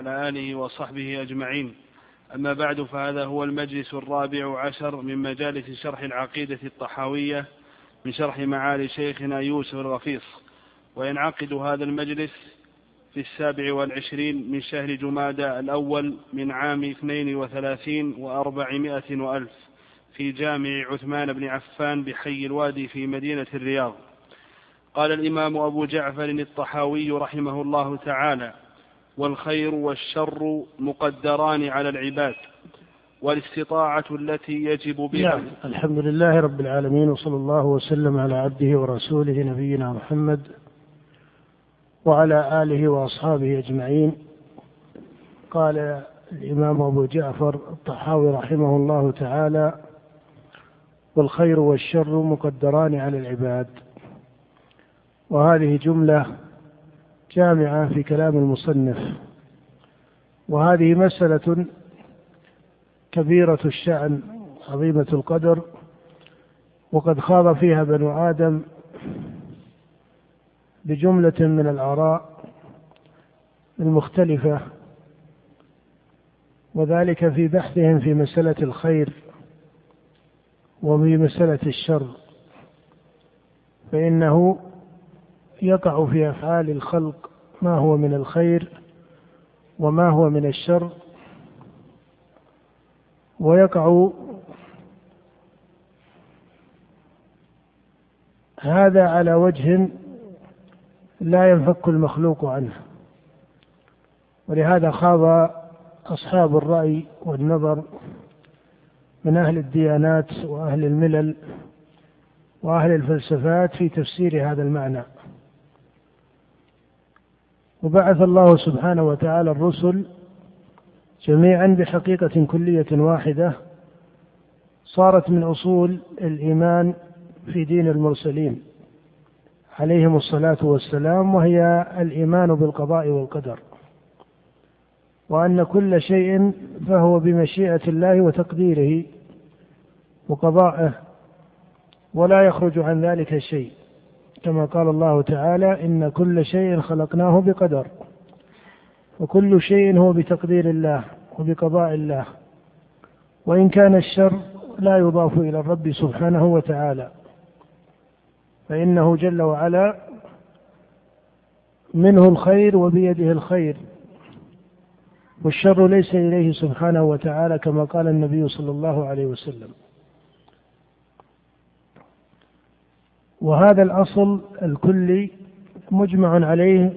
على آله وصحبه أجمعين. أما بعد فهذا هو المجلس الرابع عشر من مجالس شرح العقيدة الطحاوية من شرح معالي شيخنا يوسف الرفيص وينعقد هذا المجلس في السابع والعشرين من شهر جمادى الأول من عام اثنين وثلاثين وأربعمائة وألف في جامع عثمان بن عفان بحي الوادي في مدينة الرياض. قال الإمام أبو جعفر الطحاوي رحمه الله تعالى والخير والشر مقدران على العباد والاستطاعة التي يجب بها. نعم الحمد لله رب العالمين وصلى الله وسلم على عبده ورسوله نبينا محمد وعلى آله وأصحابه أجمعين. قال الإمام أبو جعفر الطحاوي رحمه الله تعالى والخير والشر مقدران على العباد. وهذه جملة جامعة في كلام المصنف. وهذه مسألة كبيرة الشأن عظيمة القدر وقد خاض فيها بنو آدم بجملة من الآراء المختلفة وذلك في بحثهم في مسألة الخير وفي مسألة الشر. فإنه يقع في أفعال الخلق ما هو من الخير وما هو من الشر ويقع هذا على وجه لا ينفك المخلوق عنه. ولهذا خاض أصحاب الرأي والنظر من أهل الديانات وأهل الملل وأهل الفلسفات في تفسير هذا المعنى. وبعث الله سبحانه وتعالى الرسل جميعا بحقيقة كلية واحدة صارت من أصول الإيمان في دين المرسلين عليهم الصلاة والسلام وهي الإيمان بالقضاء والقدر وأن كل شيء فهو بمشيئة الله وتقديره وقضائه ولا يخرج عن ذلك شيء. كما قال الله تعالى إن كل شيء خلقناه بقدر وكل شيء هو بتقدير الله وبقضاء الله وإن كان الشر لا يضاف إلى الرب سبحانه وتعالى فإنه جل وعلا منه الخير وبيده الخير والشر ليس إليه سبحانه وتعالى كما قال النبي صلى الله عليه وسلم وهذا الأصل الكلي مجمع عليه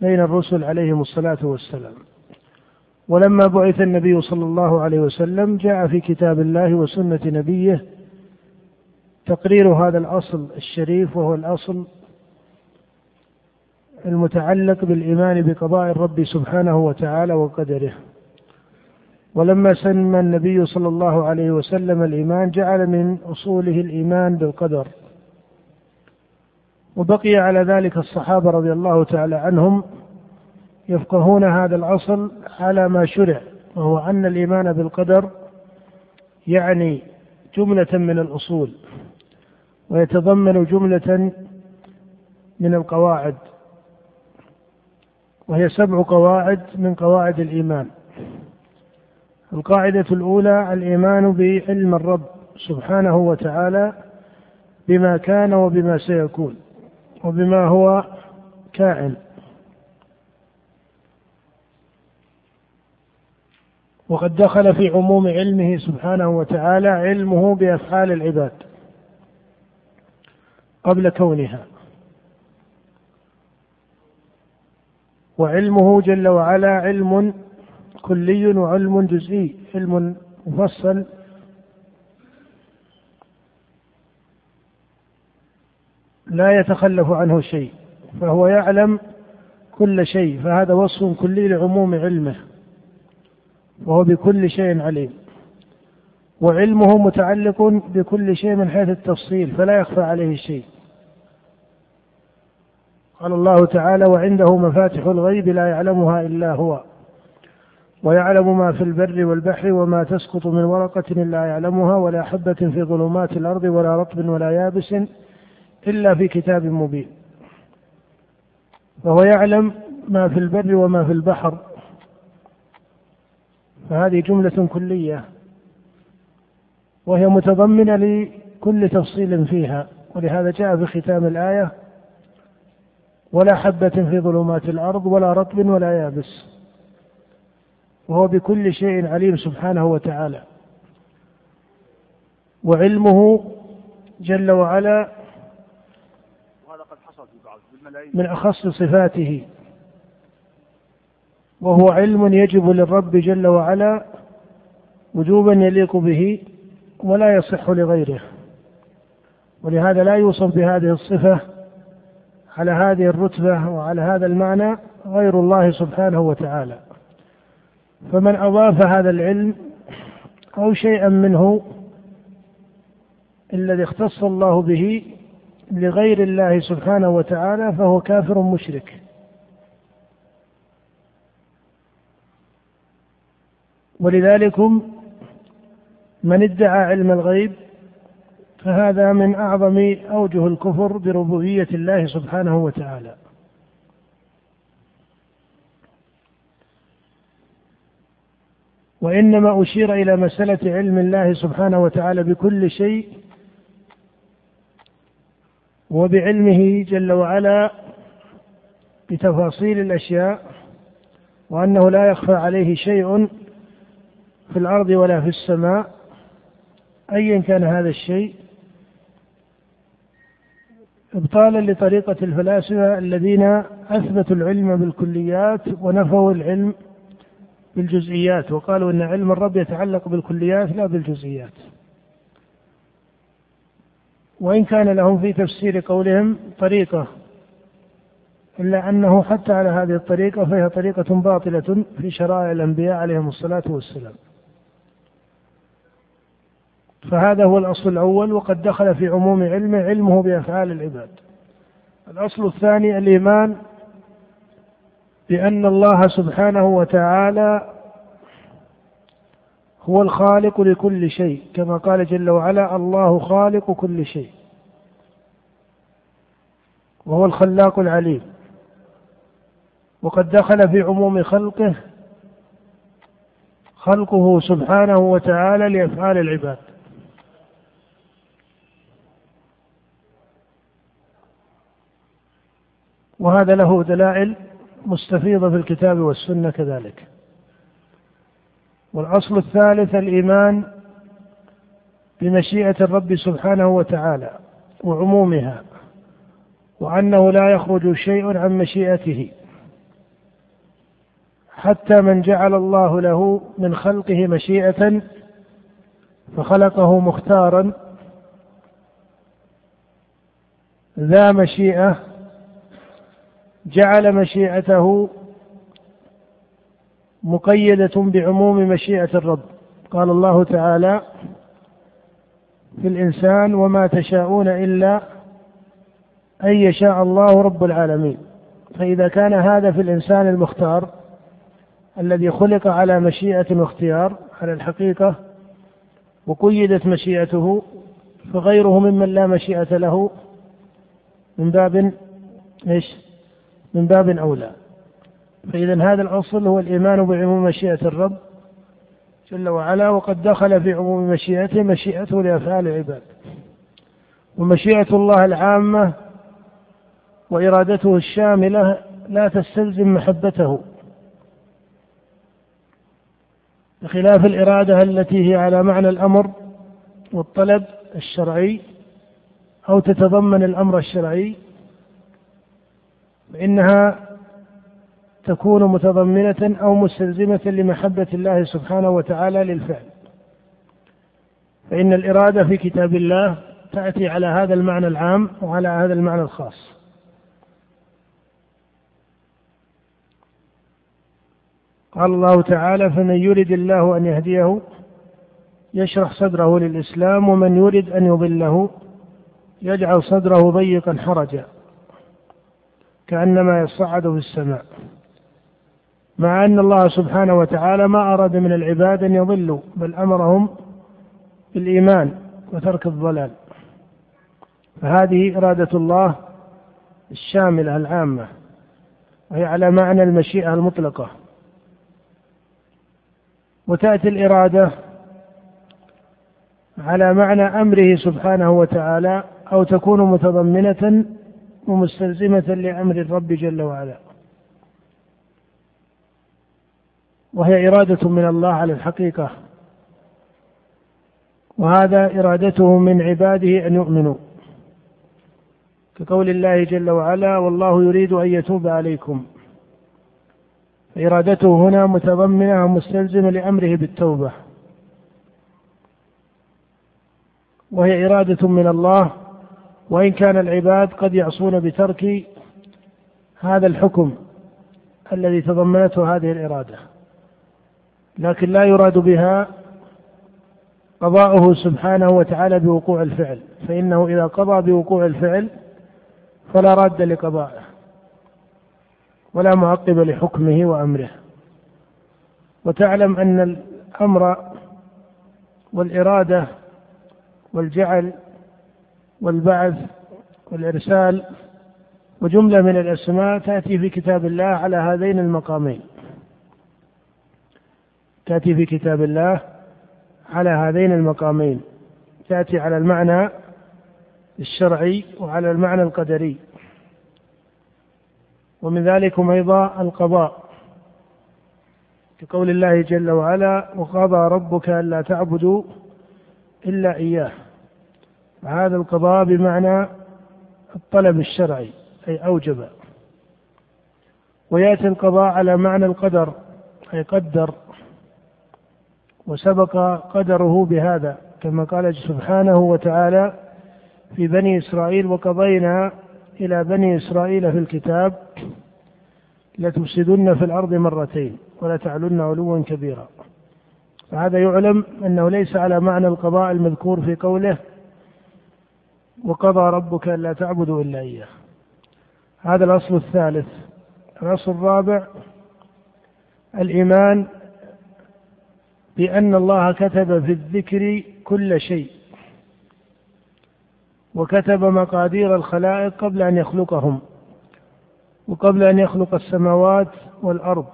بين الرسل عليهم الصلاة والسلام. ولما بعث النبي صلى الله عليه وسلم جاء في كتاب الله وسنة نبيه تقرير هذا الأصل الشريف وهو الأصل المتعلق بالإيمان بقضاء الرب سبحانه وتعالى وقدره. ولما سمى النبي صلى الله عليه وسلم الإيمان جعل من أصوله الإيمان بالقدر. وبقي على ذلك الصحابة رضي الله تعالى عنهم يفقهون هذا الأصل على ما شرع وهو أن الإيمان بالقدر يعني جملة من الأصول ويتضمن جملة من القواعد وهي سبع قواعد من قواعد الإيمان. القاعدة الأولى الإيمان بعلم الرب سبحانه وتعالى بما كان وبما سيكون. وبما هو كائن. وقد دخل في عموم علمه سبحانه وتعالى علمه بأفعال العباد قبل كونها. وعلمه جل وعلا علم كلي وعلم جزئي علم مفصل لا يتخلف عنه شيء فهو يعلم كل شيء فهذا وصف كلي لعموم علمه وهو بكل شيء عليم. وعلمه متعلق بكل شيء من حيث التفصيل فلا يخفى عليه شيء. قال الله تعالى وعنده مفاتح الغيب لا يعلمها إلا هو ويعلم ما في البر والبحر وما تسقط من ورقة إلا يعلمها ولا حبة في ظلمات الأرض ولا رطب ولا يابس إلا في كتاب مبين. فهو يعلم ما في البر وما في البحر. فهذه جملة كلية. وهي متضمنة لكل تفصيل فيها. ولهذا جاء في ختام الآية ولا حبة في ظلمات الأرض ولا رطب ولا يابس. وهو بكل شيء عليم سبحانه وتعالى. وعلمه جل وعلا وهذا قد حصل في بعض من أخص صفاته. وهو علم يجب للرب جل وعلا وجوبا يليق به ولا يصح لغيره. ولهذا لا يوصف بهذه الصفة على هذه الرتبة وعلى هذا المعنى غير الله سبحانه وتعالى. فمن أضاف هذا العلم أو شيئا منه الذي اختص الله به لغير الله سبحانه وتعالى فهو كافر مشرك. ولذلكم من ادعى علم الغيب فهذا من أعظم أوجه الكفر بربوبية الله سبحانه وتعالى. وإنما أشير إلى مسألة علم الله سبحانه وتعالى بكل شيء وبعلمه جل وعلا بتفاصيل الأشياء وأنه لا يخفى عليه شيء في الأرض ولا في السماء. ايا كان هذا الشيء ابطالا لطريقة الفلاسفة الذين أثبتوا العلم بالكليات ونفوا العلم بالجزئيات وقالوا إن علم الرب يتعلق بالكليات لا بالجزئيات. وإن كان لهم في تفسير قولهم طريقة إلا أنه حتى على هذه الطريقة فهي طريقة باطلة في شرائع الأنبياء عليهم الصلاة والسلام. فهذا هو الأصل الأول وقد دخل في عموم علمه علمه بأفعال العباد. الأصل الثاني الإيمان بأن الله سبحانه وتعالى هو الخالق لكل شيء. كما قال جل وعلا الله خالق كل شيء. وهو الخلاق العليم. وقد دخل في عموم خلقه خلقه سبحانه وتعالى لأفعال العباد. وهذا له دلائل مستفيضة في الكتاب والسنة كذلك. والأصل الثالث الإيمان بمشيئة الرب سبحانه وتعالى وعمومها وأنه لا يخرج شيء عن مشيئته حتى من جعل الله له من خلقه مشيئة فخلقه مختارا ذا مشيئة جعل مشيئته مقيدة بعموم مشيئة الرب. قال الله تعالى في الإنسان وما تشاءون إلا أن يشاء الله رب العالمين. فإذا كان هذا في الإنسان المختار الذي خلق على مشيئة واختيار على الحقيقة وقيدت مشيئته فغيره ممن لا مشيئة له من باب إيش؟ من باب أولى. فإذا هذا الأصل هو الإيمان بعموم مشيئة الرب جل وعلا وقد دخل في عموم مشيئته مشيئته لأفعال العباد. ومشيئة الله العامة وإرادته الشاملة لا تستلزم محبته. بخلاف الإرادة التي هي على معنى الأمر والطلب الشرعي أو تتضمن الأمر الشرعي فإنها تكون متضمنة أو مستلزمة لمحبة الله سبحانه وتعالى للفعل. فإن الإرادة في كتاب الله تأتي على هذا المعنى العام وعلى هذا المعنى الخاص. قال الله تعالى فمن يرد الله أن يهديه يشرح صدره للإسلام ومن يرد أن يضله يجعل صدره ضيقا حرجا كأنما يصعد في السماء. مع أن الله سبحانه وتعالى ما أراد من العباد أن يضلوا بل أمرهم بالإيمان وترك الضلال. فهذه إرادة الله الشاملة العامة وهي على معنى المشيئة المطلقة. وتأتي الإرادة على معنى أمره سبحانه وتعالى أو تكون متضمنة ومستلزمة لأمر الرب جل وعلا. وهي إرادة من الله على الحقيقة. وهذا إرادته من عباده أن يؤمنوا. كقول الله جل وعلا والله يريد أن يتوب عليكم. فإرادته هنا متضمنة ومستلزمة لأمره بالتوبة. وهي إرادة من الله وإن كان العباد قد يعصون بترك هذا الحكم الذي تضمنته هذه الإرادة. لكن لا يراد بها قضاؤه سبحانه وتعالى بوقوع الفعل فإنه إذا قضى بوقوع الفعل فلا راد لقضائه ولا معقب لحكمه وأمره. وتعلم أن الأمر والإرادة والجعل والبعث والإرسال وجملة من الأسماء تأتي في كتاب الله على هذين المقامين. تأتي في كتاب الله على هذين المقامين. تأتي على المعنى الشرعي وعلى المعنى القدري. ومن ذلكم أيضا القضاء. كقول الله جل وعلا وقضى ربك ألا تعبدوا إلا إياه. هذا القضاء بمعنى الطلب الشرعي أي أوجب. ويأتي القضاء على معنى القدر أي قدر. وسبق قدره بهذا كما قال سبحانه وتعالى في بني إسرائيل وقضينا إلى بني إسرائيل في الكتاب لتفسدن في الأرض مرتين ولتعلن علوا كبيرا. فهذا يعلم أنه ليس على معنى القضاء المذكور في قوله وقضى ربك ألا تعبدوا إلا إياه. هذا الأصل الثالث. الأصل الرابع الإيمان بأن الله كتب في الذكر كل شيء وكتب مقادير الخلائق قبل أن يخلقهم وقبل أن يخلق السماوات والأرض.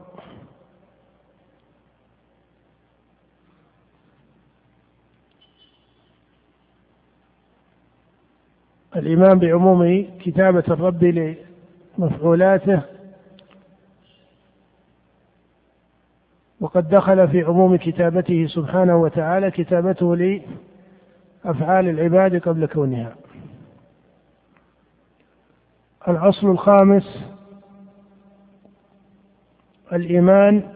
الإيمان بعموم كتابة الرب لمفعولاته وقد دخل في عموم كتابته سبحانه وتعالى كتابته لأفعال العباد قبل كونها. الأصل الخامس الإيمان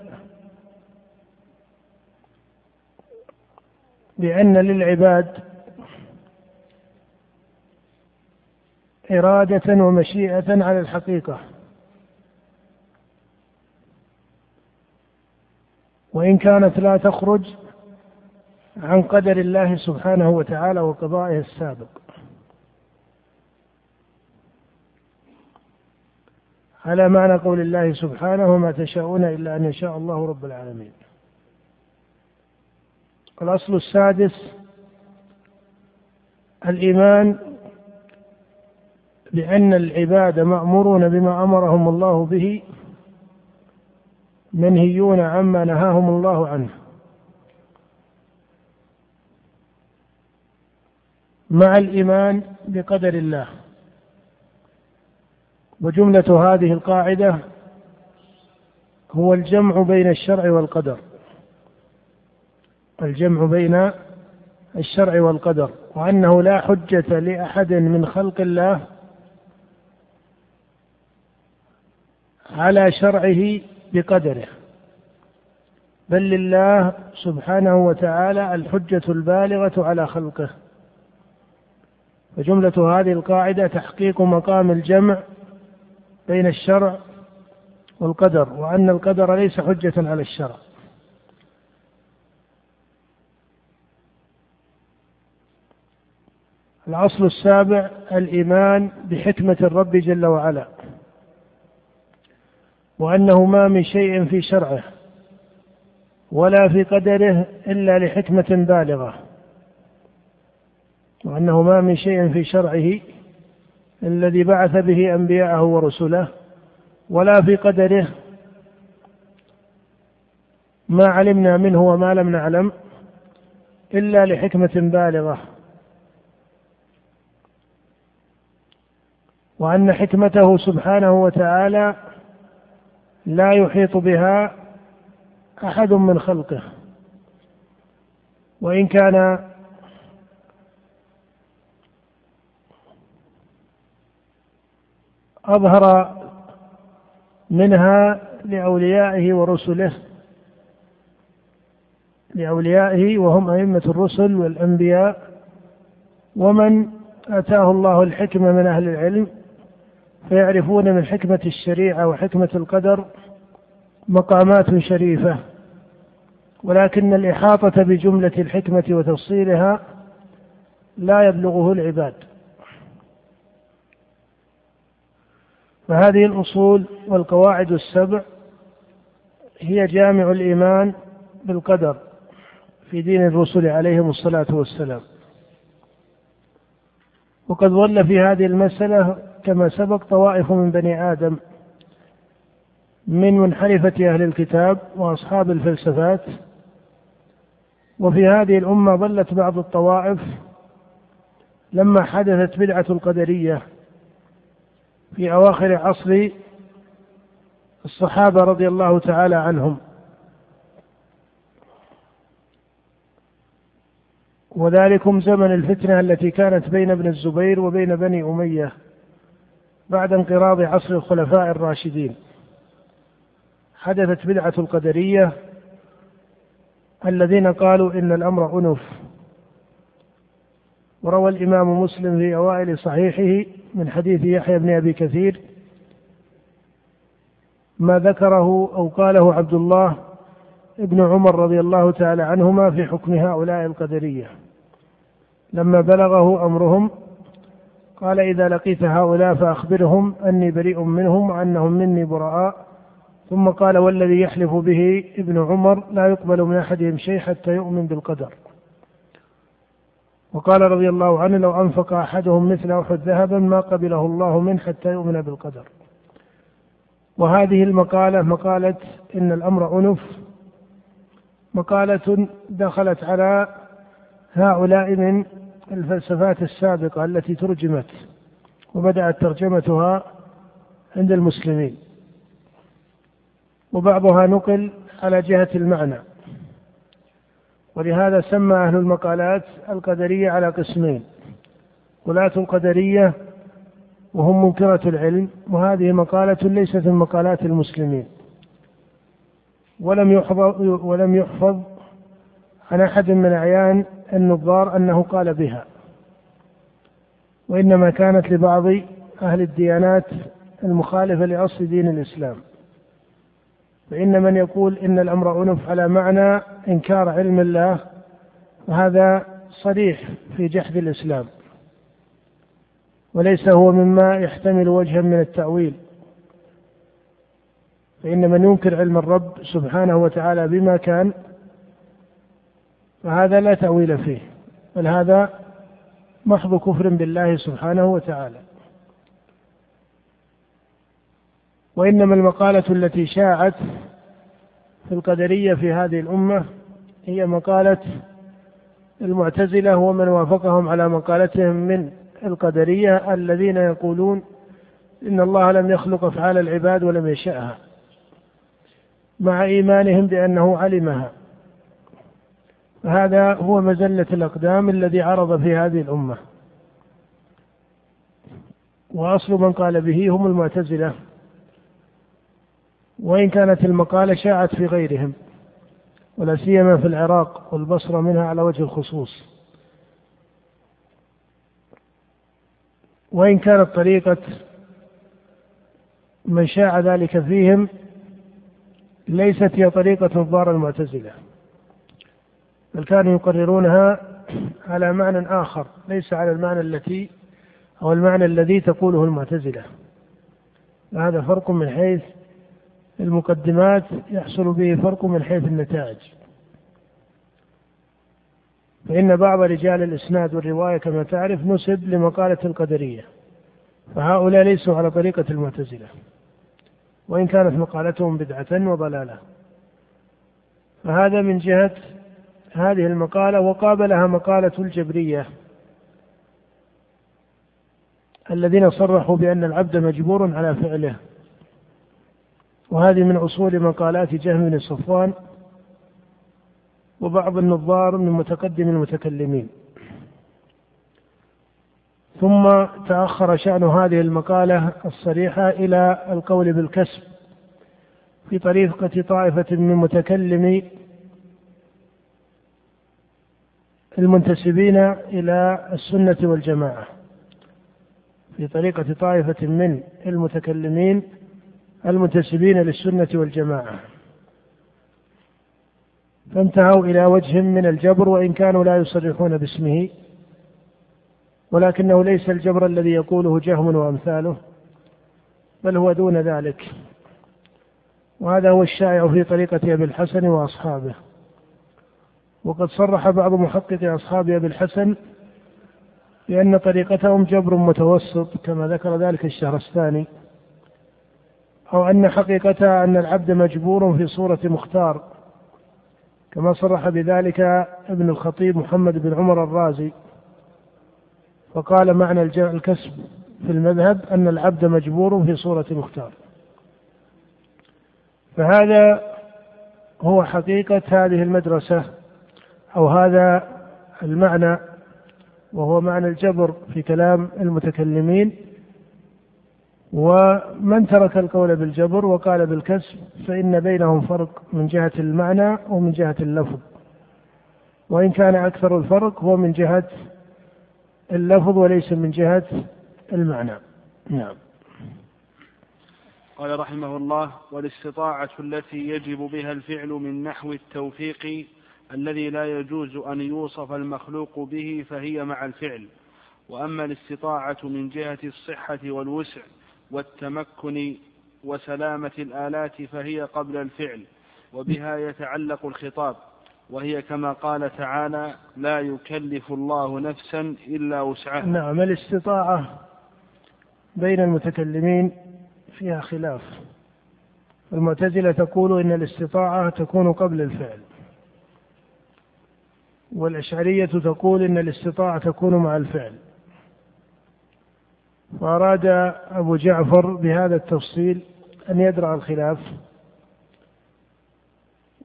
بأن للعباد إرادة ومشيئة على الحقيقة. وإن كانت لا تخرج عن قدر الله سبحانه وتعالى وقضائه السابق. على معنى قول الله سبحانه وما تشاءون إلا أن يشاء الله رب العالمين. الأصل السادس الإيمان بأن العباد مأمورون بما أمرهم الله به منهيون عما نهاهم الله عنه. مع الإيمان بقدر الله. وجملة هذه القاعدة هو الجمع بين الشرع والقدر. الجمع بين الشرع والقدر. وأنه لا حجة لأحد من خلق الله على شرعه بقدره. بل لله سبحانه وتعالى الحجة البالغة على خلقه. فجملة هذه القاعدة تحقيق مقام الجمع بين الشرع والقدر وأن القدر ليس حجة على الشرع. الأصل السابع الإيمان بحكمة الرب جل وعلا. وأنه ما من شيء في شرعه ولا في قدره إلا لحكمة بالغة وأنه ما من شيء في شرعه الذي بعث به أنبياءه ورسله ولا في قدره ما علمنا منه وما لم نعلم إلا لحكمة بالغة وأن حكمته سبحانه وتعالى لا يحيط بها أحد من خلقه. وإن كان أظهر منها لأوليائه ورسله لأوليائه وهم أئمة الرسل والأنبياء ومن آتاه الله الحكمة من أهل العلم فيعرفون من حكمة الشريعة وحكمة القدر مقامات شريفة ولكن الإحاطة بجملة الحكمة وتفصيلها لا يبلغه العباد. فهذه الأصول والقواعد السبع هي جامع الإيمان بالقدر في دين الرسل عليهم الصلاة والسلام. وقد ظل في هذه المسألة كما سبق طوائف من بني آدم من منحرفة أهل الكتاب وأصحاب الفلسفات. وفي هذه الأمة ظلت بعض الطوائف لما حدثت بدعة القدرية في أواخر عصر الصحابة رضي الله تعالى عنهم. وذلكم زمن الفتنة التي كانت بين ابن الزبير وبين بني أمية. بعد انقراض عصر الخلفاء الراشدين. حدثت بدعة القدرية الذين قالوا إن الأمر أنف. وروى الإمام مسلم في أوائل صحيحه من حديث يحيى بن أبي كثير ما ذكره أو قاله عبد الله ابن عمر رضي الله تعالى عنهما في حكم هؤلاء القدرية. لما بلغه أمرهم قال إذا لقيت هؤلاء فأخبرهم أني بريء منهم وأنهم مني براء. ثم قال والذي يحلف به ابن عمر لا يقبل من أحدهم شيء حتى يؤمن بالقدر. وقال رضي الله عنه لو أنفق أحدهم مثل أحد ذهبا ما قبله الله منه حتى يؤمن بالقدر. وهذه المقالة مقالة إن الأمر أنف مقالة دخلت على هؤلاء من الفلسفات السابقة التي ترجمت وبدأت ترجمتها عند المسلمين. وبعضها نقل على جهة المعنى. ولهذا سمى أهل المقالات القدرية على قسمين ولاة القدرية وهم منكرة العلم وهذه مقالة ليست من مقالات المسلمين. ولم يحفظ ولم يحفظ عن أحد من أعيان النظار أنه قال بها. وإنما كانت لبعض أهل الديانات المخالفة لأصل دين الإسلام. فإن من يقول إن الأمر أنف على معنى إنكار علم الله وهذا صريح في جحد الإسلام. وليس هو مما يحتمل وجها من التأويل. فإن من ينكر علم الرب سبحانه وتعالى بما كان فهذا لا تأويل فيه بل هذا محض كفر بالله سبحانه وتعالى. وإنما المقالة التي شاعت في القدرية في هذه الأمة هي مقالة المعتزلة ومن وافقهم على مقالتهم من القدرية الذين يقولون إن الله لم يخلق أفعال العباد ولم يشأها مع إيمانهم بأنه علمها. هذا هو مزلة الأقدام الذي عرض في هذه الأمة. وأصل من قال به هم المعتزلة وإن كانت المقالة شاعت في غيرهم ولا سيما في العراق والبصرة منها على وجه الخصوص. وإن كانت طريقة من شاع ذلك فيهم ليست هي طريقة الضار المعتزلة. بل كانوا يقررونها على معنى آخر ليس على المعنى التي أو المعنى الذي تقوله المعتزلة. هذا فرق من حيث المقدمات يحصل به فرق من حيث النتائج. فإن بعض رجال الإسناد والرواية كما تعرف نسب لمقالة القدرية فهؤلاء ليسوا على طريقة المعتزلة. وإن كانت مقالتهم بدعة وضلالة فهذا من جهة هذه المقالة وقابلها مقالة الجبرية الذين صرحوا بأن العبد مجبور على فعله. وهذه من أصول مقالات جهم بن صفوان وبعض النظار من متقدم المتكلمين. ثم تأخر شأن هذه المقالة الصريحة إلى القول بالكسب في طريقة طائفة من متكلمي المنتسبين إلى السنة والجماعة في طريقة طائفة من المتكلمين المنتسبين للسنة والجماعة. فانتهوا إلى وجه من الجبر وإن كانوا لا يصرحون باسمه ولكنه ليس الجبر الذي يقوله جهم وأمثاله بل هو دون ذلك. وهذا هو الشائع في طريقة أبي الحسن وأصحابه. وقد صرح بعض محققي أصحاب أبي الحسن بأن طريقتهم جبر متوسط كما ذكر ذلك الشهرستاني أو أن حقيقتها أن العبد مجبور في صورة مختار كما صرح بذلك ابن الخطيب محمد بن عمر الرازي. فقال معنى الكسب في المذهب أن العبد مجبور في صورة مختار. فهذا هو حقيقة هذه المدرسة أو هذا المعنى وهو معنى الجبر في كلام المتكلمين ومن ترك القول بالجبر وقال بالكسب فإن بينهم فرق من جهة المعنى ومن جهة اللفظ. وإن كان أكثر الفرق هو من جهة اللفظ وليس من جهة المعنى. نعم. قال رحمه الله والإستطاعة التي يجب بها الفعل من نحو التوفيق الذي لا يجوز أن يوصف المخلوق به فهي مع الفعل. وأما الاستطاعة من جهة الصحة والوسع والتمكن وسلامة الآلات فهي قبل الفعل وبها يتعلق الخطاب. وهي كما قال تعالى لا يكلف الله نفسا إلا وسعها. نعم الاستطاعة بين المتكلمين فيها خلاف. المعتزلة تقول إن الاستطاعة تكون قبل الفعل. والأشعرية تقول إن الاستطاعة تكون مع الفعل. وأراد أبو جعفر بهذا التفصيل أن يدرع الخلاف.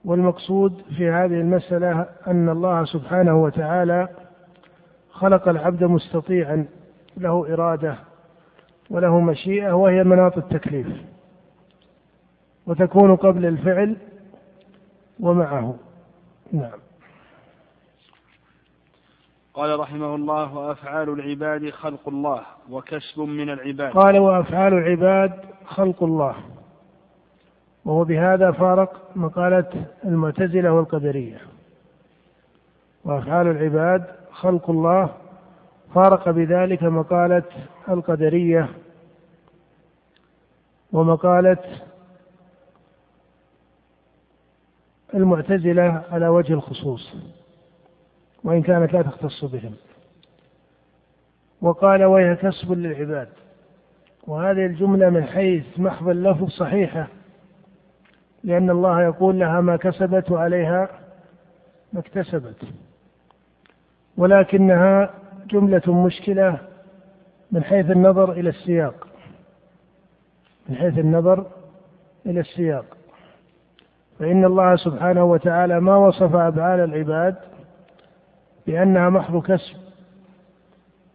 والمقصود في هذه المسألة أن الله سبحانه وتعالى خلق العبد مستطيعا له إرادة وله مشيئة وهي مناط التكليف. وتكون قبل الفعل ومعه. نعم. قال رحمه الله وأفعال العباد خلق الله وكسب من العباد. قال وأفعال العباد خلق الله. وهو بهذا فارق مقالة المعتزلة والقدرية. وأفعال العباد خلق الله فارق بذلك مقالة القدرية ومقالة المعتزلة على وجه الخصوص. وإن كانت لا تختص بهم. وقال وهي كسب للعباد. وهذه الجملة من حيث محض اللفظ صحيحة. لأن الله يقول لها ما كسبت وعليها ما اكتسبت. ولكنها جملة مشكلة من حيث النظر إلى السياق. من حيث النظر إلى السياق. فإن الله سبحانه وتعالى ما وصف أفعال العباد بأنها محض كسب.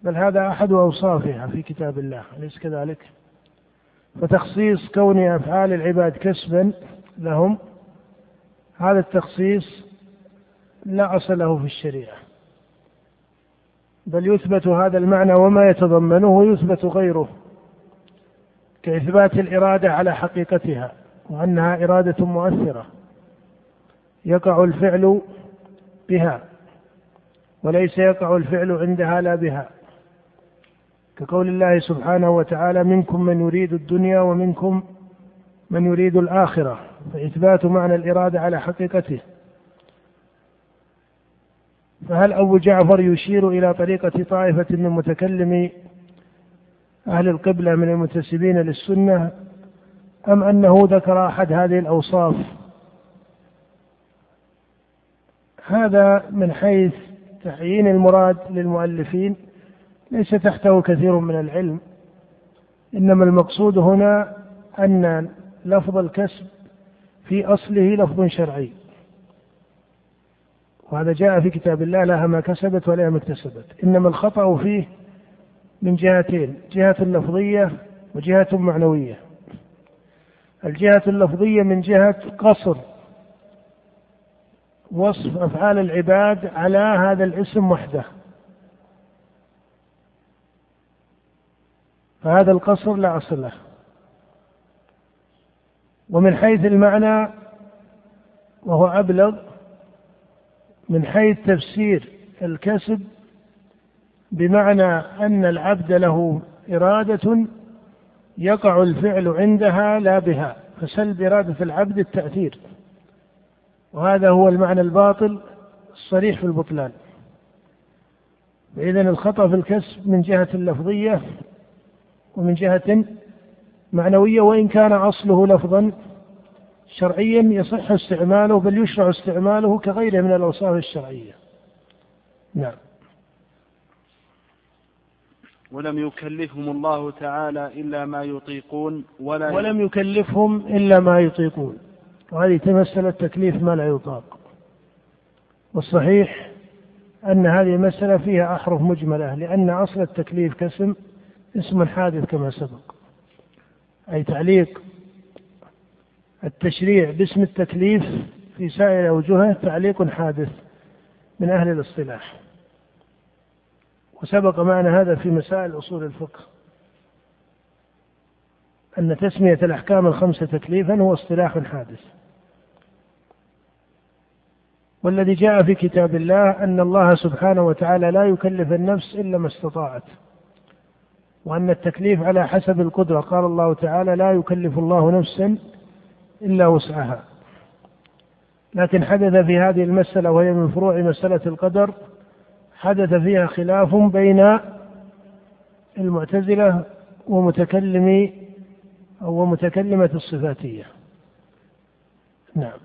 بل هذا أحد أوصافها في كتاب الله أليس كذلك؟ فتخصيص كون أفعال العباد كسبا لهم هذا التخصيص لا أصل له في الشريعة. بل يثبت هذا المعنى وما يتضمنه يثبت غيره كإثبات الإرادة على حقيقتها وأنها إرادة مؤثرة يقع الفعل بها. وليس يقع الفعل عندها لا بها. كقول الله سبحانه وتعالى منكم من يريد الدنيا ومنكم من يريد الآخرة. فإثبات معنى الإرادة على حقيقته. فهل أبو جعفر يشير إلى طريقة طائفة من متكلمي أهل القبلة من المنتسبين للسنة أم أنه ذكر أحد هذه الأوصاف؟ هذا من حيث تعيين المراد للمؤلفين ليس تحته كثير من العلم إنما المقصود هنا أن لفظ الكسب في أصله لفظ شرعي. وهذا جاء في كتاب الله لها ما كسبت ولها ما اكتسبت إنما الخطأ فيه من جهتين جهة لفظية وجهة معنوية. الجهة اللفظية من جهة قصر وصف أفعال العباد على هذا الاسم وحده. فهذا القصر لا أصل له. ومن حيث المعنى وهو أبلغ من حيث تفسير الكسب بمعنى أن العبد له إرادة يقع الفعل عندها لا بها فسلب إرادة العبد التأثير. وهذا هو المعنى الباطل الصريح في البطلان. فإذا الخطأ في الكسب من جهة اللفظية ومن جهة معنوية وإن كان أصله لفظا شرعيا يصح استعماله بل يشرع استعماله كغيره من الأوصاف الشرعية. نعم. ولم يكلفهم الله تعالى إلا ما يطيقون ولا ولم يكلفهم إلا ما يطيقون. وهذه تمثل التكليف ما لا يطاق. والصحيح أن هذه المسألة فيها أحرف مجملة لأن أصل التكليف كاسم اسم حادث كما سبق. أي تعليق التشريع باسم التكليف في سائر أوجهه تعليق حادث من أهل الاصطلاح. وسبق معنا هذا في مسائل أصول الفقه. أن تسمية الأحكام الخمسة تكليفا هو اصطلاح حادث. والذي جاء في كتاب الله أن الله سبحانه وتعالى لا يكلف النفس إلا ما استطاعت. وأن التكليف على حسب القدرة. قال الله تعالى لا يكلف الله نفسا إلا وسعها. لكن حدث في هذه المسألة وهي من فروع مسألة القدر حدث فيها خلاف بين المعتزلة ومتكلمي أو متكلمة الصفاتية. نعم.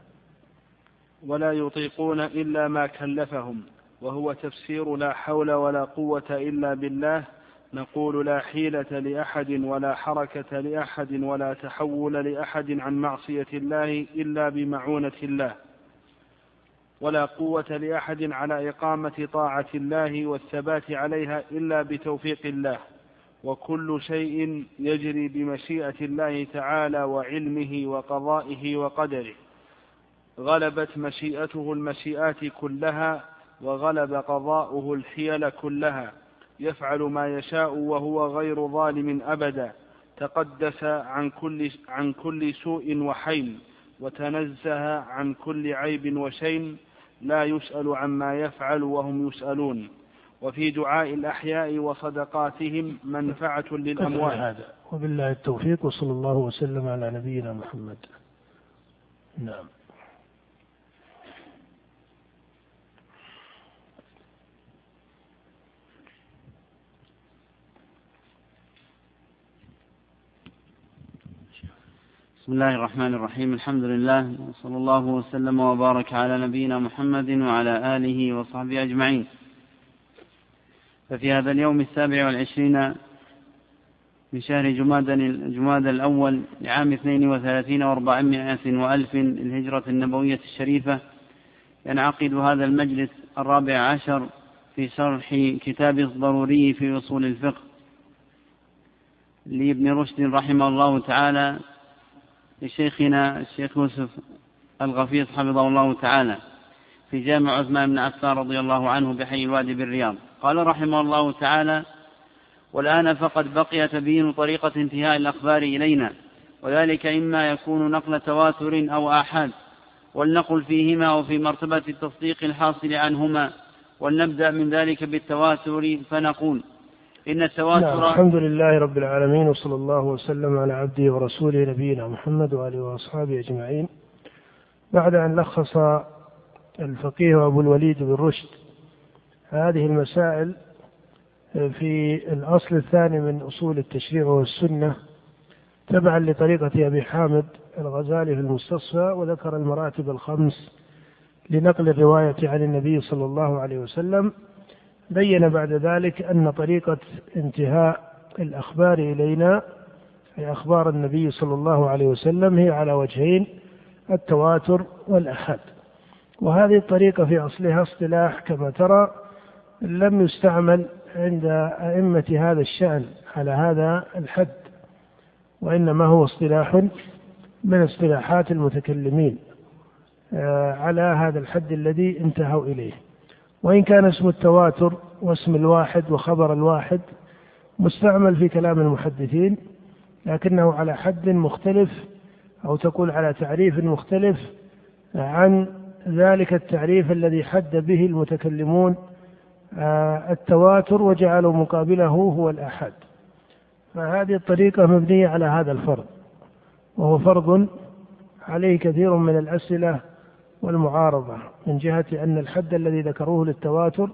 ولا يطيقون إلا ما كلفهم وهو تفسير لا حول ولا قوة إلا بالله نقول لا حيلة لأحد ولا حركة لأحد ولا تحول لأحد عن معصية الله إلا بمعونة الله ولا قوة لأحد على إقامة طاعة الله والثبات عليها إلا بتوفيق الله. وكل شيء يجري بمشيئة الله تعالى وعلمه وقضائه وقدره. غلبت مشيئته المشيئات كلها وغلب قضاؤه الحيل كلها. يفعل ما يشاء وهو غير ظالم أبدا. تقدس عن كل, عن كل سوء وحين وتنزه عن كل عيب وشين. لا يسأل عما يفعل وهم يسألون. وفي دعاء الأحياء وصدقاتهم منفعة للأموات هذا. وبالله التوفيق وصلى الله وسلم على نبينا محمد. نعم. بسم الله الرحمن الرحيم. الحمد لله. وصلى الله وسلم وبارك على نبينا محمد وعلى آله وصحبه أجمعين. ففي هذا اليوم السابع والعشرين من شهر جماد جماد الأول لعام اثنين وثلاثين وأربعمائة وألف الهجرة النبوية الشريفة. ينعقد هذا المجلس الرابع عشر في شرح كتاب الضروري في أصول الفقه. لابن رشد رحمه الله تعالى لشيخنا الشيخ يوسف الغفيص حفظه الله تعالى. في جامع عثمان بن عفان رضي الله عنه بحي الوادي بالرياض. قال رحمه الله تعالى والآن فقد بقي تبيين طريقة انتهاء الأخبار إلينا وذلك إما يكون نقل تواتر أو آحاد ولنقل فيهما وفي مرتبة التصديق الحاصل عنهما ولنبدأ من ذلك بالتواتر فنقول إن التواتر نعم الحمد لله رب العالمين وصلى الله وسلم على عبده ورسوله نبينا محمد وآله وأصحابه أجمعين. بعد أن لخص الفقيه أبو الوليد بن رشد. هذه المسائل في الأصل الثاني من أصول التشريع والسنة تبعا لطريقة أبي حامد الغزالي في المستصفى وذكر المراتب الخمس لنقل الرواية عن النبي صلى الله عليه وسلم. بين بعد ذلك أن طريقة انتهاء الأخبار إلينا أي أخبار النبي صلى الله عليه وسلم هي على وجهين التواتر والأحد. وهذه الطريقة في أصلها اصطلاح كما ترى لم يستعمل عند أئمة هذا الشأن على هذا الحد وإنما هو اصطلاح من اصطلاحات المتكلمين آه، على هذا الحد الذي انتهوا إليه. وإن كان اسم التواتر واسم الواحد وخبر الواحد مستعمل في كلام المحدثين لكنه على حد مختلف أو تقول على تعريف مختلف عن ذلك التعريف الذي حد به المتكلمون آه، التواتر وجعلوا مقابله هو الآحاد فهذه الطريقة مبنية على هذا الفرض وهو فرض عليه كثير من الأسئلة والمعارضة من جهة أن الحد الذي ذكروه للتواتر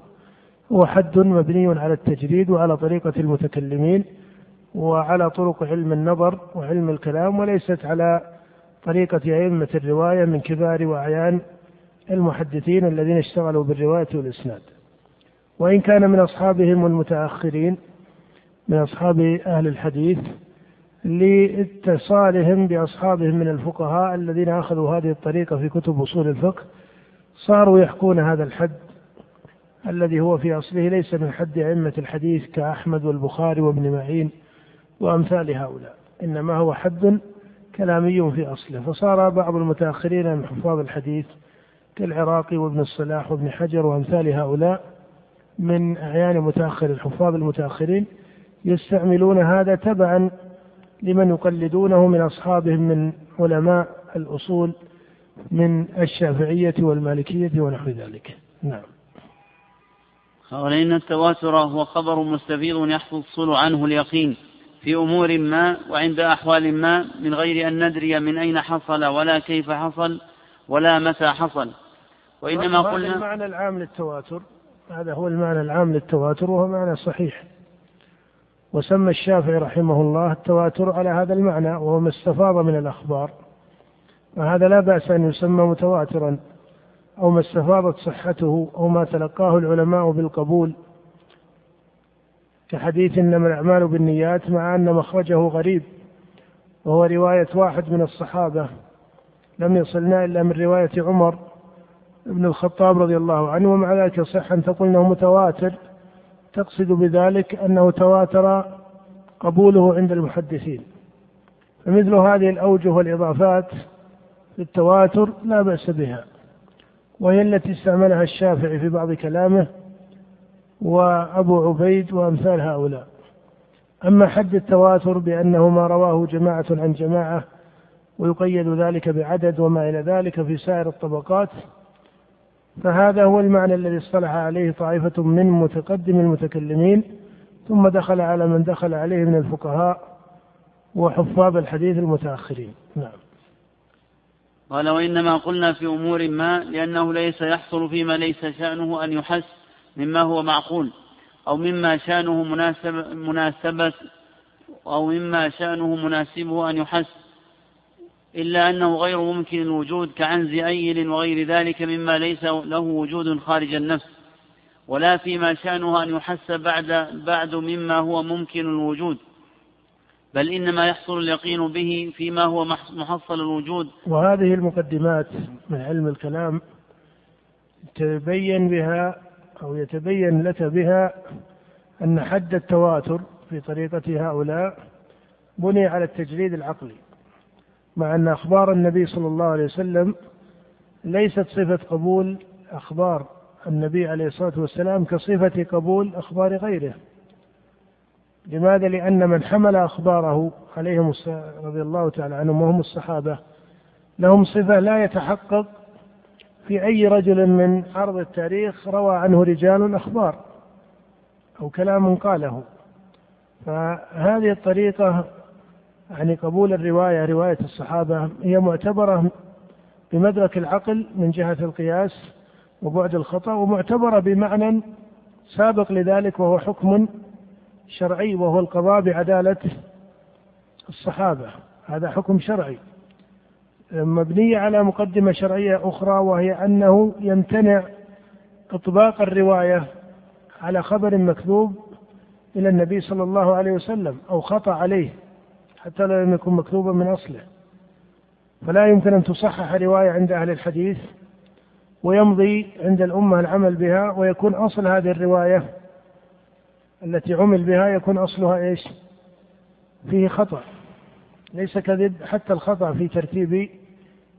هو حد مبني على التجريد وعلى طريقة المتكلمين وعلى طرق علم النظر وعلم الكلام وليست على طريقة أئمة الرواية من كبار وأعيان المحدثين الذين اشتغلوا بالرواية والإسناد. وإن كان من أصحابهم المتأخرين من أصحاب أهل الحديث لاتصالهم بأصحابهم من الفقهاء الذين أخذوا هذه الطريقة في كتب أصول الفقه صاروا يحكون هذا الحد الذي هو في أصله ليس من حد أئمة الحديث كأحمد والبخاري وابن معين وأمثال هؤلاء إنما هو حد كلامي في أصله. فصار بعض المتأخرين من حفاظ الحديث كالعراقي وابن الصلاح وابن حجر وأمثال هؤلاء من أعيان متأخر الحفاظ المتأخرين يستعملون هذا تبعا لمن يقلدونه من أصحابهم من علماء الأصول من الشافعية والمالكية ونحو ذلك. نعم. قال إن التواتر هو خبر مستفيض يحصل عنه اليقين في أمور ما وعند أحوال ما من غير أن ندري من أين حصل ولا كيف حصل ولا متى حصل. وإنما قلنا المعنى العام للتواتر؟ هذا هو المعنى العام للتواتر وهو معنى صحيح. وسمى الشافعي رحمه الله التواتر على هذا المعنى وهو ما استفاض من الأخبار. وهذا لا بأس أن يسمى متواترا أو ما استفاضت صحته أو ما تلقاه العلماء بالقبول. كحديث إنما الأعمال بالنيات مع أن مخرجه غريب. وهو رواية واحد من الصحابة. لم يصلنا إلا من رواية عمر بن الخطاب رضي الله عنه ومع ذلك يصح أن تقول أنه متواتر. تقصد بذلك أنه تواتر قبوله عند المحدثين. فمثل هذه الأوجه والإضافات في التواتر لا بأس بها وهي التي استعملها الشافعي في بعض كلامه وأبو عبيد وأمثال هؤلاء. أما حد التواتر بأنه ما رواه جماعة عن جماعة ويقيد ذلك بعدد وما إلى ذلك في سائر الطبقات فهذا هو المعنى الذي اصطلح عليه طائفة من متقدم المتكلمين ثم دخل على من دخل عليه من الفقهاء وحفاظ الحديث المتأخرين. نعم. قال وإنما قلنا في أمور ما لأنه ليس يحصل فيما ليس شأنه أن يحس مما هو معقول أو مما شأنه مناسب مناسبة أو مما شأنه مناسبه أن يحس إلا أنه غير ممكن الوجود كعنز أيل وغير ذلك مما ليس له وجود خارج النفس ولا فيما شأنه أن يحس بعد بعد مما هو ممكن الوجود بل إنما يحصل اليقين به فيما هو محصل الوجود. وهذه المقدمات من علم الكلام تبين بها أو يتبين لك بها أن حد التواتر في طريقة هؤلاء بني على التجريد العقلي. مع أن أخبار النبي صلى الله عليه وسلم ليست صفة قبول أخبار النبي عليه الصلاة والسلام كصفة قبول أخبار غيره لماذا؟ لأن من حمل أخباره عليهم رضي الله تعالى عنهم وهم الصحابة لهم صفة لا يتحقق في أي رجل من عرض التاريخ روى عنه رجال أخبار أو كلام قاله فهذه الطريقة يعني قبول الرواية رواية الصحابة هي معتبرة بمدرك العقل من جهة القياس وبعد الخطأ ومعتبرة بمعنى سابق لذلك وهو حكم شرعي وهو القضاء بعدالة الصحابة. هذا حكم شرعي. مبنية على مقدمة شرعية أخرى وهي أنه يمتنع إطباق الرواية على خبر مكذوب إلى النبي صلى الله عليه وسلم أو خطأ عليه. حتى لو لم يكن مكتوبا من أصله. فلا يمكن أن تصحح رواية عند أهل الحديث ويمضي عند الأمة العمل بها ويكون أصل هذه الرواية التي عمل بها يكون أصلها إيش؟ فيه خطأ. ليس كذب حتى الخطأ في ترتيب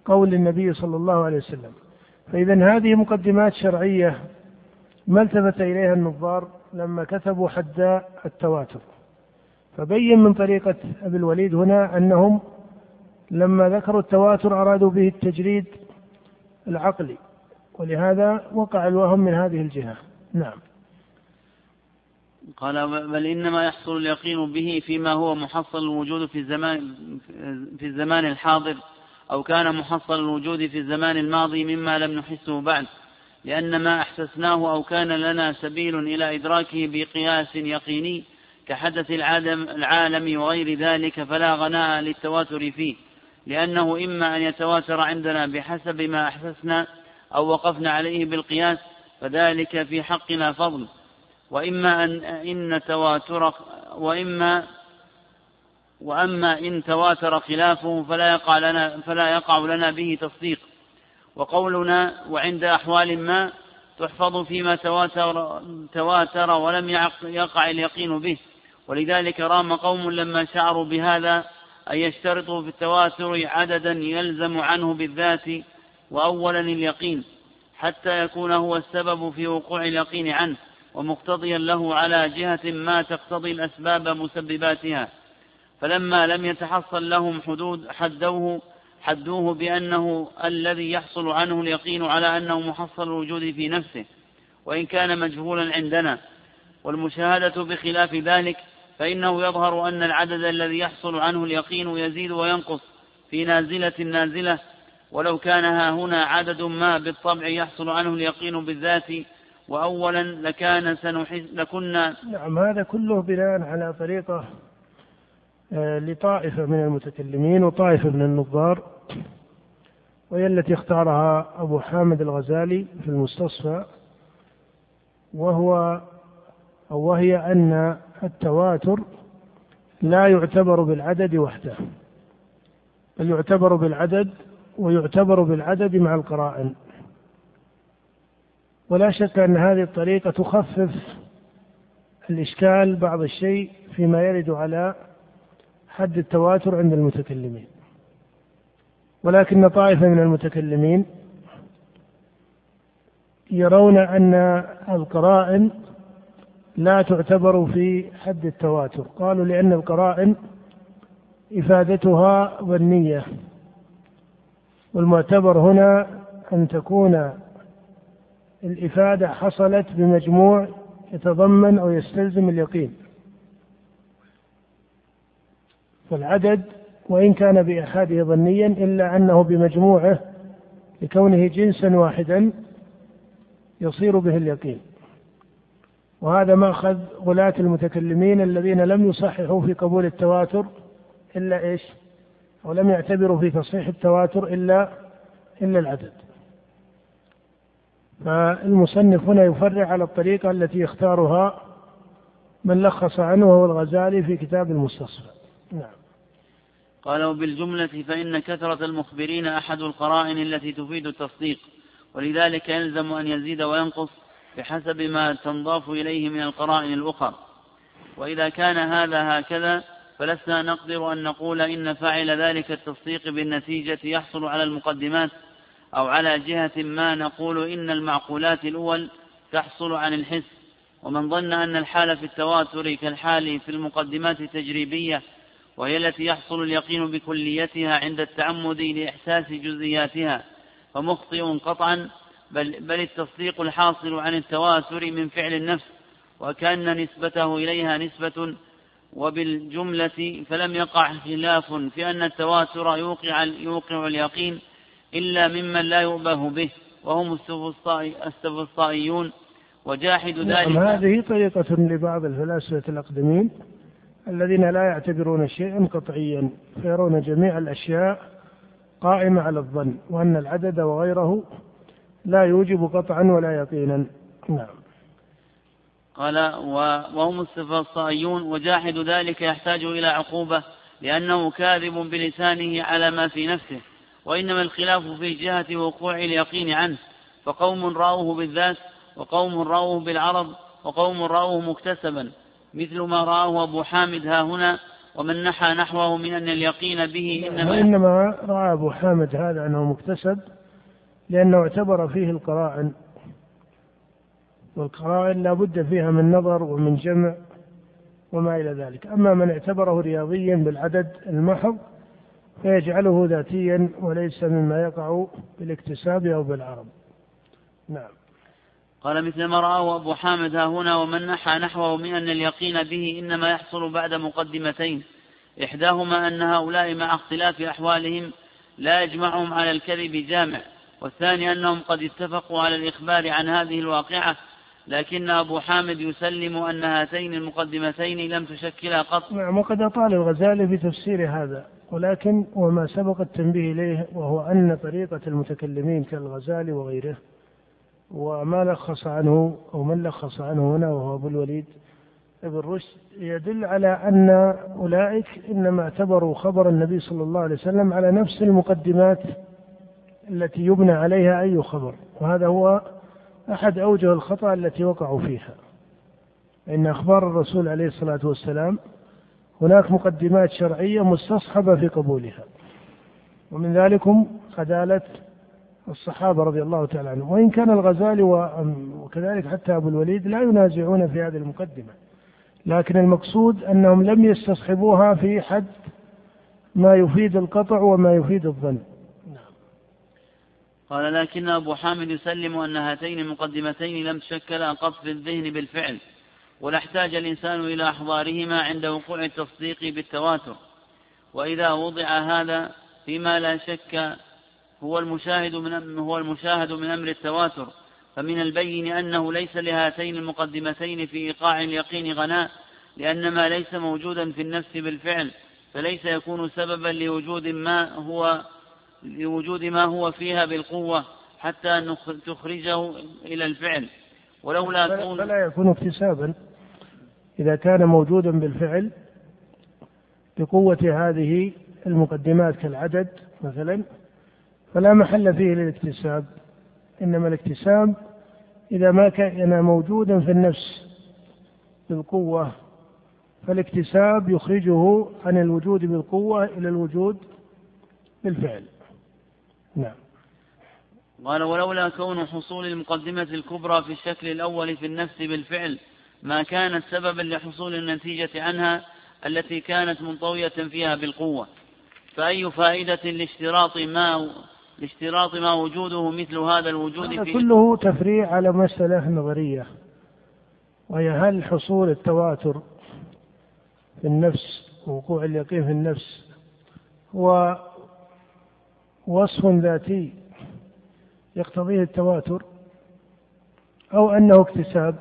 قول النبي صلى الله عليه وسلم. فإذا هذه مقدمات شرعية ما التفت إليها النظار لما كتبوا حد التواتر. فبين من طريقة أبي الوليد هنا أنهم لما ذكروا التواتر أرادوا به التجريد العقلي ولهذا وقع الوهم من هذه الجهة. نعم. قال بل إنما يحصل اليقين به فيما هو محصل الوجود في الزمان في الزمان الحاضر أو كان محصل الوجود في الزمان الماضي مما لم نحسه بعد لأن ما أحسسناه أو كان لنا سبيل إلى إدراكه بقياس يقيني كحدث العالم, العالم وغير ذلك فلا غناء للتواتر فيه لأنه إما أن يتواتر عندنا بحسب ما أحسسنا أو وقفنا عليه بالقياس فذلك في حقنا فضل. وإما أن إن تواتر وإما وأما إن تواتر خلافه فلا يقع لنا فلا يقع لنا به تصديق. وقولنا وعند أحوال ما تحفظ فيما تواتر, تواتر ولم يقع اليقين به. ولذلك رام قوم لما شعروا بهذا أن يشترطوا في التواتر عددا يلزم عنه بالذات وأولا اليقين حتى يكون هو السبب في وقوع اليقين عنه ومقتضيا له على جهة ما تقتضي الأسباب مسبباتها. فلما لم يتحصل لهم حدود حدوه حدوه بأنه الذي يحصل عنه اليقين على أنه محصل الوجود في نفسه وإن كان مجهولا عندنا. والمشاهدة بخلاف ذلك فإنه يظهر أن العدد الذي يحصل عنه اليقين يزيد وينقص في نازلة نازلة ولو كان ها هنا عدد ما بالطبع يحصل عنه اليقين بالذات وأولا لكان سنحس لكنا نعم هذا كله بناء على طريقة آه، لطائفة من المتكلمين وطائفة من النظار وهي التي اختارها أبو حامد الغزالي في المستصفى وهو أو وهي أن التواتر لا يعتبر بالعدد وحده بل يعتبر بالعدد ويعتبر بالعدد مع القرائن. ولا شك أن هذه الطريقة تخفف الإشكال بعض الشيء فيما يرد على حد التواتر عند المتكلمين. ولكن طائفة من المتكلمين يرون أن القرائن لا تعتبر في حد التواتر. قالوا لأن القرائن إفادتها ظنية والمعتبر هنا أن تكون الإفادة حصلت بمجموع يتضمن أو يستلزم اليقين. فالعدد وإن كان بإحاده ظنيا إلا أنه بمجموعه لكونه جنسا واحدا يصير به اليقين. وهذا مأخذ غلاة المتكلمين الذين لم يصححوا في قبول التواتر إلا إيش؟ أو لم يعتبروا في تصحيح التواتر إلا إلا العدد. فالمصنف هنا يفرع على الطريقة التي يختارها من لخص عنه وهو الغزالي في كتاب المستصفى. نعم. قال وبالجملة فإن كثرة المخبرين أحد القرائن التي تفيد التصديق ولذلك يلزم أن يزيد وينقص بحسب ما تنضاف إليه من القرائن الأخرى. وإذا كان هذا هكذا فلسنا نقدر أن نقول إن فاعل ذلك التصديق بالنتيجة يحصل على المقدمات أو على جهة ما نقول إن المعقولات الأول تحصل عن الحس. ومن ظن أن الحال في التواتر كالحال في المقدمات التجريبية وهي التي يحصل اليقين بكليتها عند التعمد لإحساس جزئياتها فمخطئ قطعا بل, بل التصديق الحاصل عن التواتر من فعل النفس وكأن نسبته إليها نسبة وبالجملة فلم يقع خلاف في أن التواتر يوقع, يوقع اليقين إلا ممن لا يؤبه به وهم السفسطائيون وجاحد نعم، ذلك نعم هذه طريقة لبعض الفلاسفة الأقدمين الذين لا يعتبرون شيئا قطعيا فيرون جميع الأشياء قائمة على الظن وأن العدد وغيره لا يوجب قطعا ولا يقينا. نعم. قال وهم الصفصائيون وجاحد ذلك يحتاج إلى عقوبة لأنه كاذب بلسانه على ما في نفسه وإنما الخلاف في جهة وقوع اليقين عنه. فقوم رأوه بالذات وقوم رأوه بالعرض وقوم رأوه مكتسبا. مثل ما رآه أبو حامد ها هنا ومن نحى نحوه من أن اليقين به إنما وإنما رأى أبو حامد هذا أنه مكتسب لأنه اعتبر فيه القرائن والقرائن لا بد فيها من نظر ومن جمع وما إلى ذلك. أما من اعتبره رياضيا بالعدد المحض فيجعله ذاتيا وليس مما يقع بالاكتساب أو بالعرض. نعم. قال مثل ما رآه أبو حامد ها هنا ومن نحى نحوه من أن اليقين به إنما يحصل بعد مقدمتين. إحداهما أن هؤلاء مع اختلاف أحوالهم لا يجمعهم على الكذب جامع. والثاني أنهم قد اتفقوا على الإخبار عن هذه الواقعة لكن أبو حامد يسلم أن هاتين المقدمتين لم تشكلا قط. نعم وقد أطال الغزالي في تفسير هذا ولكن وما سبق التنبيه إليه وهو أن طريقة المتكلمين كالغزالي وغيره وما لخص عنه أو من لخص عنه هنا وهو أبو الوليد ابن رشد يدل على أن أولئك إنما اعتبروا خبر النبي صلى الله عليه وسلم على نفس المقدمات التي يبنى عليها أي خبر وهذا هو أحد أوجه الخطأ التي وقعوا فيها. إن أخبار الرسول عليه الصلاة والسلام هناك مقدمات شرعية مستصحبة في قبولها. ومن ذلكم عدالة الصحابة رضي الله تعالى عنهم. وإن كان الغزالي وكذلك حتى أبو الوليد لا ينازعون في هذه المقدمة. لكن المقصود أنهم لم يستصحبوها في حد ما يفيد القطع وما يفيد الظن. قال لكن أبو حامد يسلم أن هاتين المقدمتين لم تشكلا قط في الذهن بالفعل ولا احتاج الإنسان إلى أحضارهما عند وقوع التصديق بالتواتر. وإذا وضع هذا فيما لا شك هو المشاهد من هو المشاهد من أمر التواتر فمن البين أنه ليس لهاتين المقدمتين في إيقاع اليقين غناء لأن ما ليس موجودا في النفس بالفعل فليس يكون سببا لوجود ما هو لوجود ما هو فيها بالقوة حتى تخرجه إلى الفعل. ولولا كون فلا يكون اكتسابا. إذا كان موجودا بالفعل بقوة هذه المقدمات كالعدد مثلا فلا محل فيه للاكتساب. إنما الاكتساب إذا ما كان موجودا في النفس بالقوة فالاكتساب يخرجه عن الوجود بالقوة إلى الوجود بالفعل. نعم. قال ولولا كون حصول المقدمة الكبرى في الشكل الأول في النفس بالفعل ما كانت سببا لحصول النتيجة عنها التي كانت منطوية فيها بالقوة. فأي فائدة لاشتراط ما لاشتراط ما وجوده مثل هذا الوجود هذا كله تفريع على مسألة نظرية وهي هل حصول التواتر في النفس وقوع اليقين في النفس هو وصف ذاتي يقتضيه التواتر أو أنه اكتساب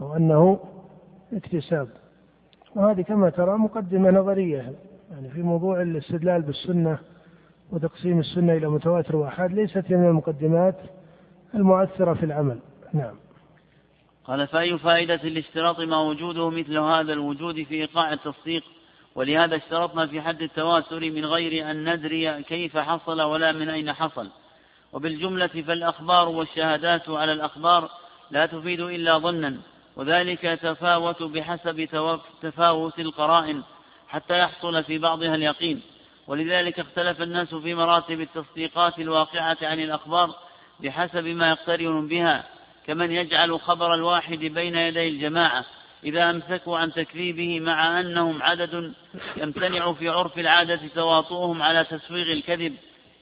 أو أنه اكتساب. وهذه كما ترى مقدمة نظرية يعني في موضوع الاستدلال بالسنة وتقسيم السنة إلى متواتر وأحاد ليست من المقدمات المؤثرة في العمل. نعم. قال فأي فائدة لاشتراط ما وجوده مثل هذا الوجود في إيقاع التصديق؟ ولهذا اشترطنا في حد التواتر من غير أن ندري كيف حصل ولا من أين حصل. وبالجملة فالأخبار والشهادات على الأخبار لا تفيد إلا ظنا وذلك يتفاوت بحسب تفاوت القرائن حتى يحصل في بعضها اليقين. ولذلك اختلف الناس في مراتب التصديقات الواقعة عن الأخبار بحسب ما يقترن بها كمن يجعل خبر الواحد بين يدي الجماعة إذا أمسكوا عن تكذيبه مع أنهم عدد يمتنع في عرف العادة تواطؤهم على تسويغ الكذب.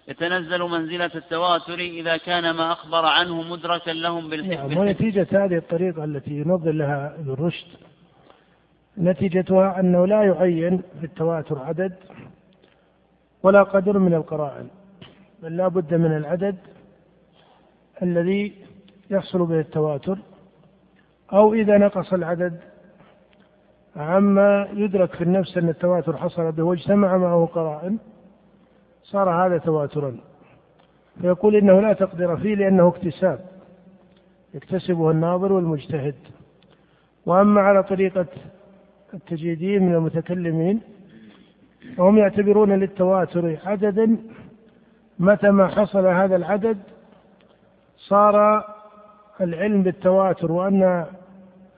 يتنزل منزلة التواتر إذا كان ما أخبر عنه مدركا لهم بالحكمة نعم ونتيجة هذه الطريقة التي ينظر لها ابن رشد نتيجتها أنه لا يعين في التواتر عدد ولا قدر من القرائن بل لا بد من العدد الذي يحصل به التواتر أو إذا نقص العدد. عما يدرك في النفس أن التواتر حصل به واجتمع معه قرائن صار هذا تواترا. فيقول إنه لا تقدر فيه لأنه اكتساب. يكتسبه الناظر والمجتهد. وأما على طريقة التجيدين من المتكلمين فهم يعتبرون للتواتر عددا. متى ما حصل هذا العدد صار العلم بالتواتر وأن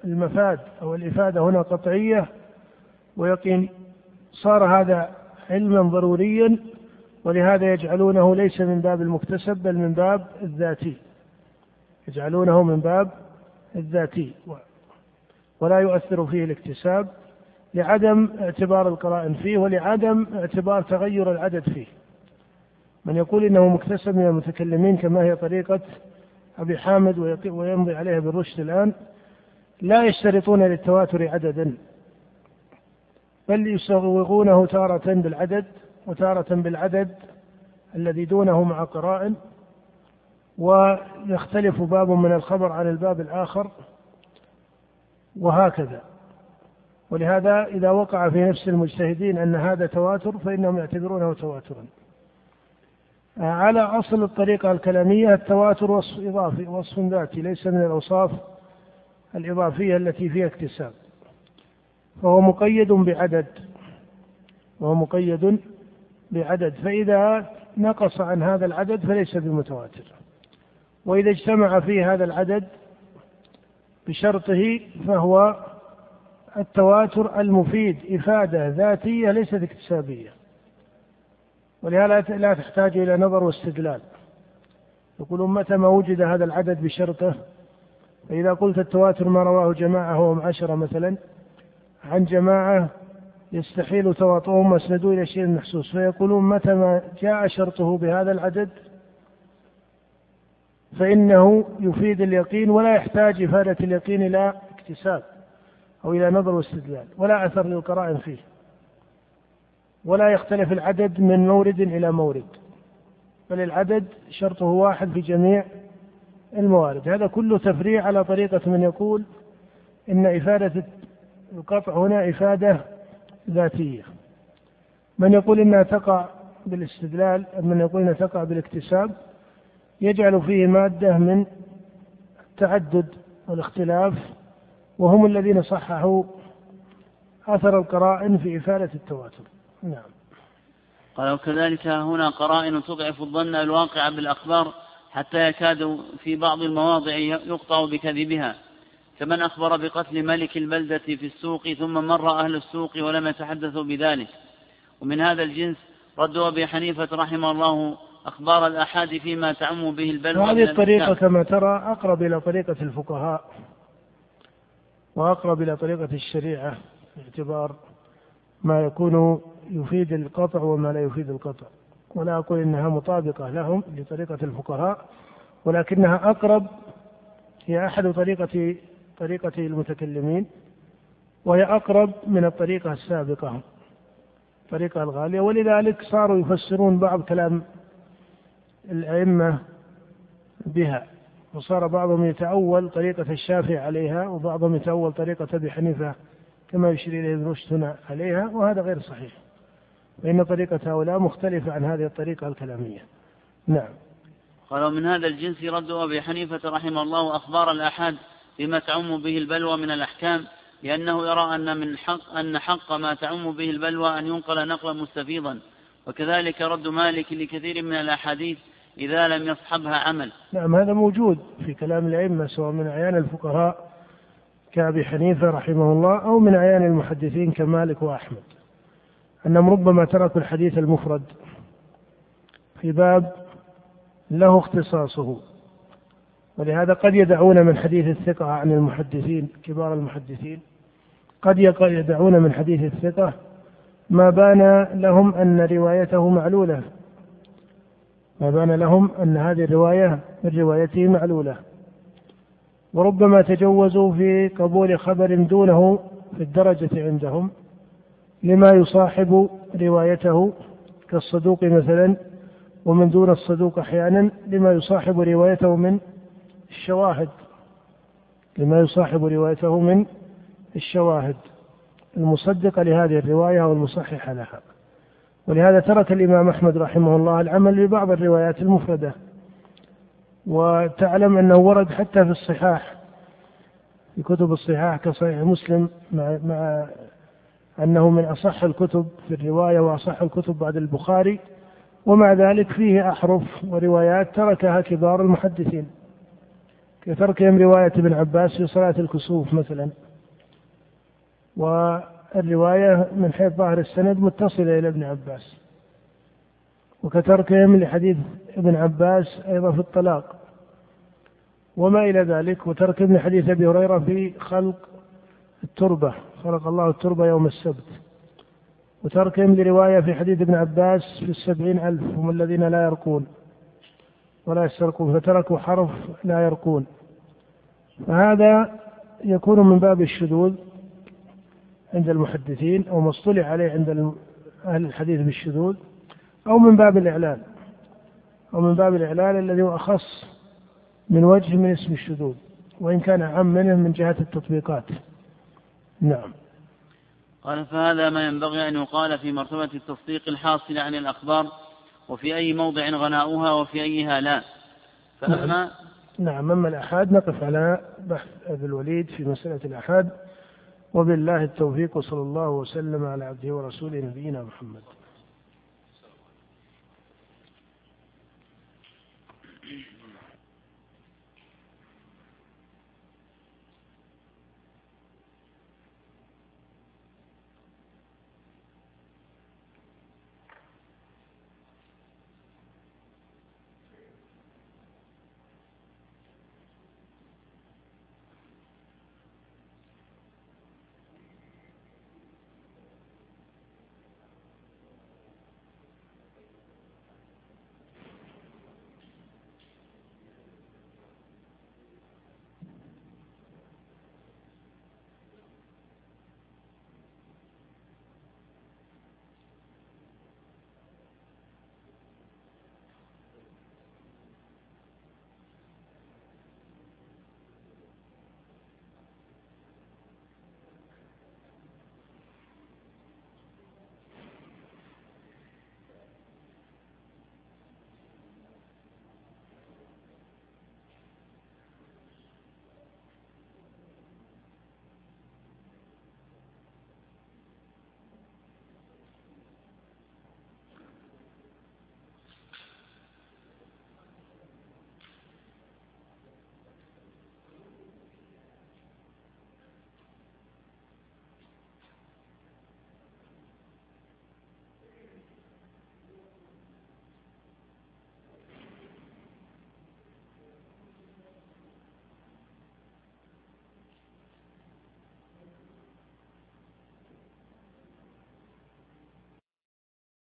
المفاد أو الإفادة هنا قطعية ويقين صار هذا علما ضروريا ولهذا يجعلونه ليس من باب المكتسب بل من باب الذاتي. يجعلونه من باب الذاتي ولا يؤثر فيه الاكتساب لعدم اعتبار القرائن فيه ولعدم اعتبار تغير العدد فيه. من يقول إنه مكتسب من المتكلمين كما هي طريقة أبي حامد ويمضي عليها بالرشد الآن. لا يشترطون للتواتر عددا بل يصوغونه تارة بالعدد وتارة بالعدد الذي دونه مع قرائن ويختلف باب من الخبر عن الباب الآخر وهكذا. ولهذا إذا وقع في نفس المجتهدين أن هذا تواتر فإنهم يعتبرونه تواترا. على أصل الطريقة الكلامية التواتر وصف إضافي وصف ذاتي ليس من الأوصاف الإضافية التي فيها اكتساب. فهو مقيد بعدد وهو مقيد بعدد. فإذا نقص عن هذا العدد فليس بمتواتر. وإذا اجتمع فيه هذا العدد بشرطه فهو التواتر المفيد إفادة ذاتية ليست اكتسابية. ولهذا لا تحتاج إلى نظر واستدلال. يقولون متى ما وجد هذا العدد بشرطه فإذا قلت التواتر ما رواه جماعة وهم عشرة مثلا عن جماعة يستحيل تواطؤهم واسندوا إلى شيء محسوس فيقولون متى ما جاء شرطه بهذا العدد فإنه يفيد اليقين ولا يحتاج إفادة اليقين إلى اكتساب أو إلى نظر واستدلال ولا أثر للقرائن فيه. ولا يختلف العدد من مورد إلى مورد. بل العدد شرطه واحد في جميع الموارد. هذا كله تفريع على طريقة من يقول إن إفادة القطع هنا إفادة ذاتية. من يقول إنها تقع بالاستدلال من يقول إنها تقع بالاكتساب يجعل فيه مادة من التعدد والاختلاف وهم الذين صححوا أثر القرائن في إفادة التواتر. نعم. قال وكذلك هنا قرائن تضعف الظن الواقع بالأخبار حتى يكاد في بعض المواضع يقطع بكذبها. كمن أخبر بقتل ملك البلدة في السوق ثم مر أهل السوق ولم يتحدثوا بذلك. ومن هذا الجنس رد أبي حنيفة رحمه الله أخبار الآحاد فيما تعم به البلوى هذه الطريقة كما ترى أقرب إلى طريقة الفقهاء وأقرب إلى طريقة الشريعة باعتبار ما يكون يفيد القطع وما لا يفيد القطع. ولا أقول إنها مطابقة لهم لطريقة الفقهاء ولكنها أقرب هي أحد طريقة طريقة المتكلمين وهي أقرب من الطريقة السابقة الطريقة الغالية. ولذلك صاروا يفسرون بعض كلام الأئمة بها وصار بعضهم يتأول طريقة الشافعي عليها وبعضهم يتأول طريقة أبي حنيفة كما يشير إليه ابن رشد عليها وهذا غير صحيح. فإن طريقة هؤلاء مختلفة عن هذه الطريقة الكلامية. نعم. قال من هذا الجنس رد أبي حنيفة رحمه الله أخبار الآحاد بما تعم به البلوى من الأحكام لأنه يرى أن من حق أن حق ما تعم به البلوى أن ينقل نقلا مستفيضا وكذلك رد مالك لكثير من الأحاديث إذا لم يصحبها عمل. نعم هذا موجود في كلام الأئمة سواء من أعيان الفقهاء كأبي حنيفة رحمه الله أو من أعيان المحدثين كمالك وأحمد. أنهم ربما تركوا الحديث المفرد في باب له اختصاصه. ولهذا قد يدعون من حديث الثقة عن المحدثين كبار المحدثين قد يدعون من حديث الثقة ما بان لهم أن روايته معلولة. ما بان لهم أن هذه الرواية من روايته معلولة. وربما تجوزوا في قبول خبر دونه في الدرجة عندهم. لما يصاحب روايته كالصدوق مثلا ومن دون الصدوق أحيانا لما يصاحب روايته من الشواهد. لما يصاحب روايته من الشواهد. المصدقة لهذه الرواية أو المصححة لها. ولهذا ترك الإمام أحمد رحمه الله العمل ببعض الروايات المفردة. وتعلم أنه ورد حتى في الصحاح في كتب الصحاح كصحيح مسلم مع, مع أنه من أصح الكتب في الرواية وأصح الكتب بعد البخاري ومع ذلك فيه أحرف وروايات تركها كبار المحدثين كتركهم رواية ابن عباس في صلاة الكسوف مثلا. والرواية من حيث ظاهر السند متصلة إلى ابن عباس وكتركهم لحديث ابن عباس أيضا في الطلاق. وما إلى ذلك وتركهم لحديث أبي هريرة في خلق التربة. خلق الله التربة يوم السبت. وتركهم لرواية في حديث ابن عباس في السبعين ألف هم الذين لا يرقون. ولا يسترقون فتركوا حرف لا يرقون. فهذا يكون من باب الشذوذ عند المحدثين أو ما اصطلح عليه عند أهل الحديث بالشذوذ أو من باب الإعلان. أو من باب الإعلان الذي هو أخص من وجه من اسم الشذوذ وإن كان أعم منه من جهة التطبيقات. نعم. قال فهذا ما ينبغي أن يقال في مرتبة التصديق الحاصل عن الأخبار وفي أي موضع غناؤها وفي أيها لا. فأما نعم, نعم أما الأحاد نقف على بحث أبي الوليد في مسألة الأحاد. وبالله التوفيق وصلى الله وسلم على عبده ورسوله نبينا محمد.